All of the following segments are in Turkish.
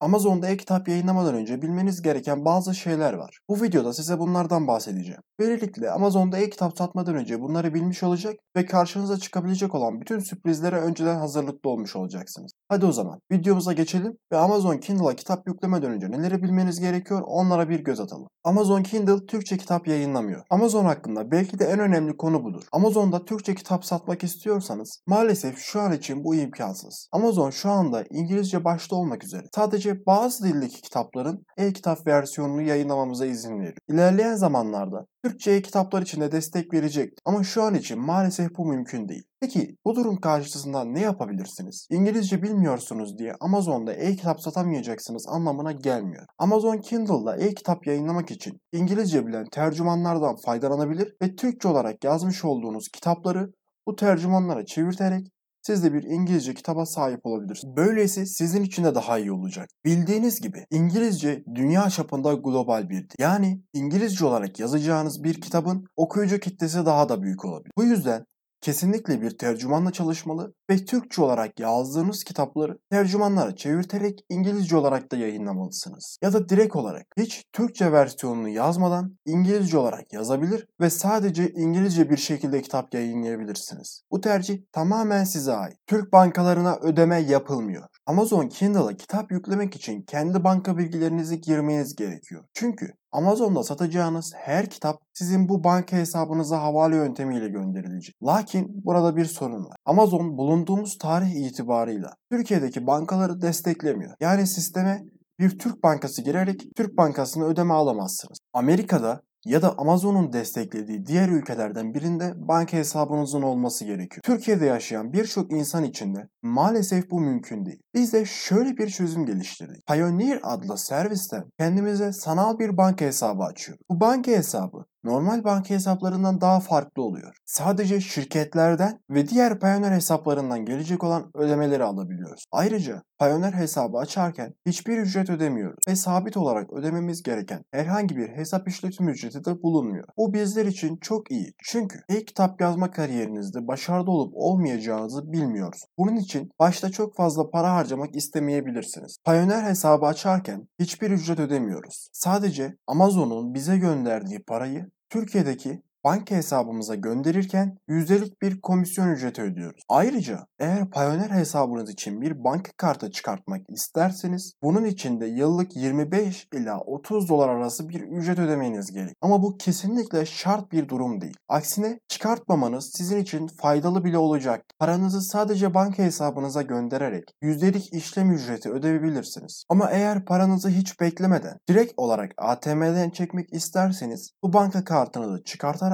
Amazon'da e-kitap yayınlamadan önce bilmeniz gereken bazı şeyler var. Bu videoda size bunlardan bahsedeceğim. Böylelikle Amazon'da e-kitap satmadan önce bunları bilmiş olacak ve karşınıza çıkabilecek olan bütün sürprizlere önceden hazırlıklı olmuş olacaksınız. Hadi o zaman videomuza geçelim ve Amazon Kindle'a kitap yüklemeden önce neleri bilmeniz gerekiyor onlara bir göz atalım. Amazon Kindle Türkçe kitap yayınlamıyor. Amazon hakkında belki de en önemli konu budur. Amazon'da Türkçe kitap satmak istiyorsanız maalesef şu an için bu imkansız. Amazon şu anda İngilizce başta olmak üzere sadece bazı dildeki kitapların e-kitap versiyonunu yayınlamamıza izin veriyor. İlerleyen zamanlarda Türkçe e-kitaplar için de destek verecektir. Ama şu an için maalesef bu mümkün değil. Peki bu durum karşısında ne yapabilirsiniz? İngilizce bilmiyorsunuz diye Amazon'da e-kitap satamayacaksınız anlamına gelmiyor. Amazon Kindle'da e-kitap yayınlamak için İngilizce bilen tercümanlardan faydalanabilir ve Türkçe olarak yazmış olduğunuz kitapları bu tercümanlara çevirterek siz de bir İngilizce kitaba sahip olabilirsiniz. Böylesi sizin için de daha iyi olacak. Bildiğiniz gibi İngilizce dünya çapında global bir dil. Yani İngilizce olarak yazacağınız bir kitabın okuyucu kitlesi daha da büyük olabilir. Bu yüzden kesinlikle bir tercümanla çalışmalı ve Türkçe olarak yazdığınız kitapları tercümanlara çevirterek İngilizce olarak da yayınlamalısınız. Ya da direkt olarak hiç Türkçe versiyonunu yazmadan İngilizce olarak yazabilir ve sadece İngilizce bir şekilde kitap yayınlayabilirsiniz. Bu tercih tamamen size ait. Türk bankalarına ödeme yapılmıyor. Amazon Kindle'a kitap yüklemek için kendi banka bilgilerinizi girmeniz gerekiyor. Çünkü Amazon'da satacağınız her kitap sizin bu banka hesabınıza havale yöntemiyle gönderilecek. Lakin burada bir sorun var. Amazon bulunduğumuz tarih itibarıyla Türkiye'deki bankaları desteklemiyor. Yani sisteme bir Türk bankası girerek Türk bankasına ödeme alamazsınız. Amerika'da ya da Amazon'un desteklediği diğer ülkelerden birinde banka hesabınızın olması gerekiyor. Türkiye'de yaşayan birçok insan için de maalesef bu mümkün değil. Biz de şöyle bir çözüm geliştirdik. Pioneer adlı servisten kendimize sanal bir banka hesabı açıyoruz. Bu banka hesabı normal banka hesaplarından daha farklı oluyor. Sadece şirketlerden ve diğer Payoneer hesaplarından gelecek olan ödemeleri alabiliyoruz. Ayrıca Payoneer hesabı açarken hiçbir ücret ödemiyoruz ve sabit olarak ödememiz gereken herhangi bir hesap işletim ücreti de bulunmuyor. Bu bizler için çok iyi. Çünkü e-kitap yazma kariyerinizde başarılı olup olmayacağınızı bilmiyoruz. Bunun için başta çok fazla para harcamak istemeyebilirsiniz. Payoneer hesabı açarken hiçbir ücret ödemiyoruz. Sadece Amazon'un bize gönderdiği parayı Türkiye'deki banka hesabımıza gönderirken yüzdelik bir komisyon ücreti ödüyoruz. Ayrıca eğer Payoneer hesabınız için bir banka kartı çıkartmak isterseniz bunun için de yıllık 25 ila 30 dolar arası bir ücret ödemeniz gerek. Ama bu kesinlikle şart bir durum değil. Aksine çıkartmamanız sizin için faydalı bile olacak. Paranızı sadece banka hesabınıza göndererek yüzdelik işlem ücreti ödeyebilirsiniz. Ama eğer paranızı hiç beklemeden direkt olarak ATM'den çekmek isterseniz bu banka kartını da çıkartarak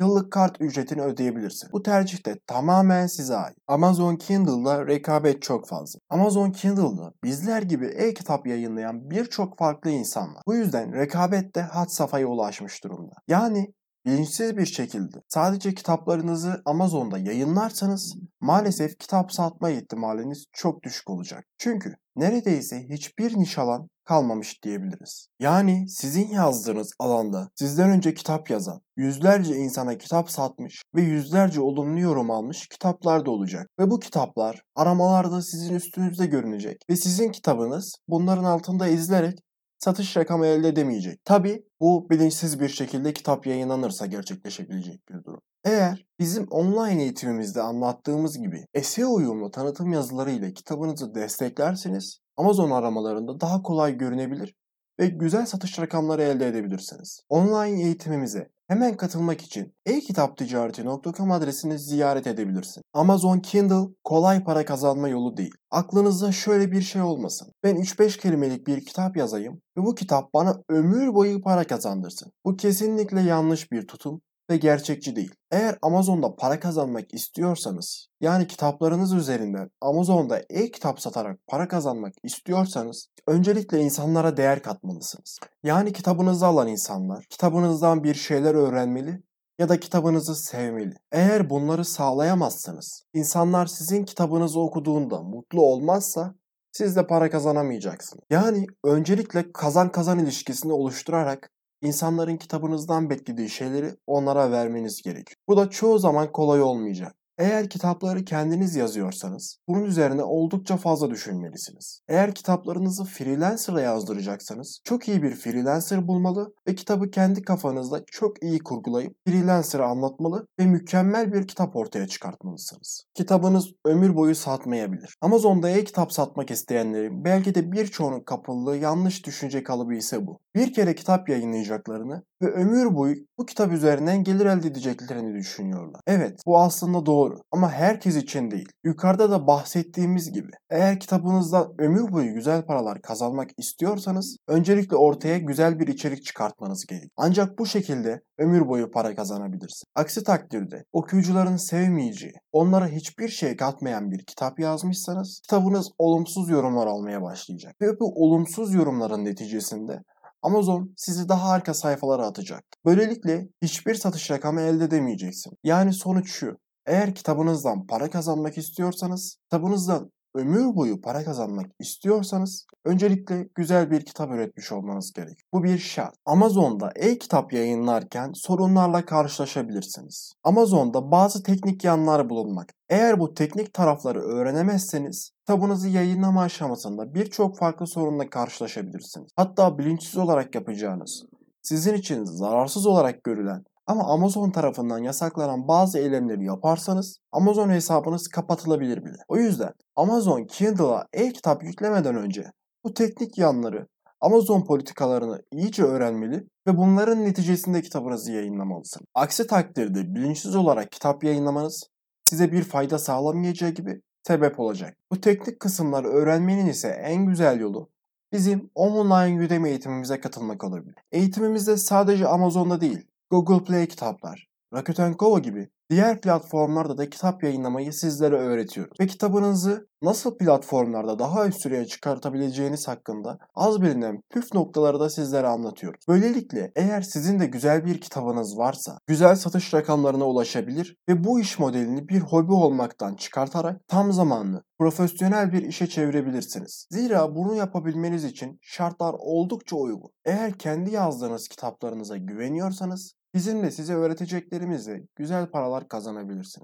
yıllık kart ücretini ödeyebilirsin. Bu tercih de tamamen size ait. Amazon Kindle'da rekabet çok fazla. Amazon Kindle'da bizler gibi e-kitap yayınlayan birçok farklı insan var. Bu yüzden rekabet de had safhaya ulaşmış durumda. Yani bilinçsiz bir şekilde sadece kitaplarınızı Amazon'da yayınlarsanız maalesef kitap satma ihtimaliniz çok düşük olacak. Çünkü neredeyse hiçbir niş alan kalmamış diyebiliriz. Yani sizin yazdığınız alanda sizden önce kitap yazan, yüzlerce insana kitap satmış ve yüzlerce olumlu yorum almış kitaplar da olacak. Ve bu kitaplar aramalarda sizin üstünüzde görünecek ve sizin kitabınız bunların altında izlerek satış rakamı elde edemeyecek. Tabi bu bilinçsiz bir şekilde kitap yayınlanırsa gerçekleşebilecek bir durum. Eğer bizim online eğitimimizde anlattığımız gibi SEO uyumlu tanıtım yazıları ile kitabınızı desteklerseniz Amazon aramalarında daha kolay görünebilir ve güzel satış rakamları elde edebilirsiniz. Online eğitimimize hemen katılmak için e-kitapticareti.com adresini ziyaret edebilirsin. Amazon Kindle kolay para kazanma yolu değil. Aklınızda şöyle bir şey olmasın. Ben 3-5 kelimelik bir kitap yazayım ve bu kitap bana ömür boyu para kazandırsın. Bu kesinlikle yanlış bir tutum ve gerçekçi değil. Eğer Amazon'da para kazanmak istiyorsanız, yani kitaplarınız üzerinden Amazon'da e-kitap satarak para kazanmak istiyorsanız, öncelikle insanlara değer katmalısınız. Yani kitabınızı alan insanlar, kitabınızdan bir şeyler öğrenmeli ya da kitabınızı sevmeli. Eğer bunları sağlayamazsanız, insanlar sizin kitabınızı okuduğunda mutlu olmazsa siz de para kazanamayacaksınız. Yani öncelikle kazan kazan ilişkisini oluşturarak İnsanların kitabınızdan beklediği şeyleri onlara vermeniz gerekiyor. Bu da çoğu zaman kolay olmayacak. Eğer kitapları kendiniz yazıyorsanız bunun üzerine oldukça fazla düşünmelisiniz. Eğer kitaplarınızı freelancer'a yazdıracaksanız çok iyi bir freelancer bulmalı ve kitabı kendi kafanızda çok iyi kurgulayıp freelancer'a anlatmalı ve mükemmel bir kitap ortaya çıkartmalısınız. Kitabınız ömür boyu satmayabilir. Amazon'da e-kitap satmak isteyenlerin belki de birçoğunun kapıldığı yanlış düşünce kalıbı ise bu. Bir kere kitap yayınlayacaklarını ve ömür boyu bu kitap üzerinden gelir elde edeceklerini düşünüyorlar. Evet bu aslında doğru ama herkes için değil. Yukarıda da bahsettiğimiz gibi eğer kitabınızda ömür boyu güzel paralar kazanmak istiyorsanız öncelikle ortaya güzel bir içerik çıkartmanız gerek. Ancak bu şekilde ömür boyu para kazanabilirsiniz. Aksi takdirde okuyucuların sevmeyeceği, onlara hiçbir şey katmayan bir kitap yazmışsanız kitabınız olumsuz yorumlar almaya başlayacak. Ve bu olumsuz yorumların neticesinde Amazon sizi daha arka sayfalara atacak. Böylelikle hiçbir satış rakamı elde edemeyeceksin. Yani sonuç şu. Eğer kitabınızdan para kazanmak istiyorsanız, kitabınızdan ömür boyu para kazanmak istiyorsanız öncelikle güzel bir kitap üretmiş olmanız gerek. Bu bir şart. Amazon'da e-kitap yayınlarken sorunlarla karşılaşabilirsiniz. Amazon'da bazı teknik yanlar bulunmak. Eğer bu teknik tarafları öğrenemezseniz kitabınızı yayınlama aşamasında birçok farklı sorunla karşılaşabilirsiniz. Hatta bilinçsiz olarak yapacağınız, sizin için zararsız olarak görülen ama Amazon tarafından yasaklanan bazı eylemleri yaparsanız Amazon hesabınız kapatılabilir bile. O yüzden Amazon Kindle'a e-kitap yüklemeden önce bu teknik yanları, Amazon politikalarını iyice öğrenmeli ve bunların neticesinde kitabınızı yayınlamalısınız. Aksi takdirde bilinçsiz olarak kitap yayınlamanız size bir fayda sağlamayacağı gibi sebep olacak. Bu teknik kısımları öğrenmenin ise en güzel yolu bizim online Udemy eğitimimize katılmak olabilir. Eğitimimizde sadece Amazon'da değil, Google Play kitaplar, Rakuten Kobo gibi diğer platformlarda da kitap yayınlamayı sizlere öğretiyoruz. Ve kitabınızı nasıl platformlarda daha üst süreye çıkartabileceğiniz hakkında az bilinen püf noktaları da sizlere anlatıyoruz. Böylelikle eğer sizin de güzel bir kitabınız varsa güzel satış rakamlarına ulaşabilir ve bu iş modelini bir hobi olmaktan çıkartarak tam zamanlı profesyonel bir işe çevirebilirsiniz. Zira bunu yapabilmeniz için şartlar oldukça uygun. Eğer kendi yazdığınız kitaplarınıza güveniyorsanız Bizimle size öğreteceklerimizle güzel paralar kazanabilirsiniz.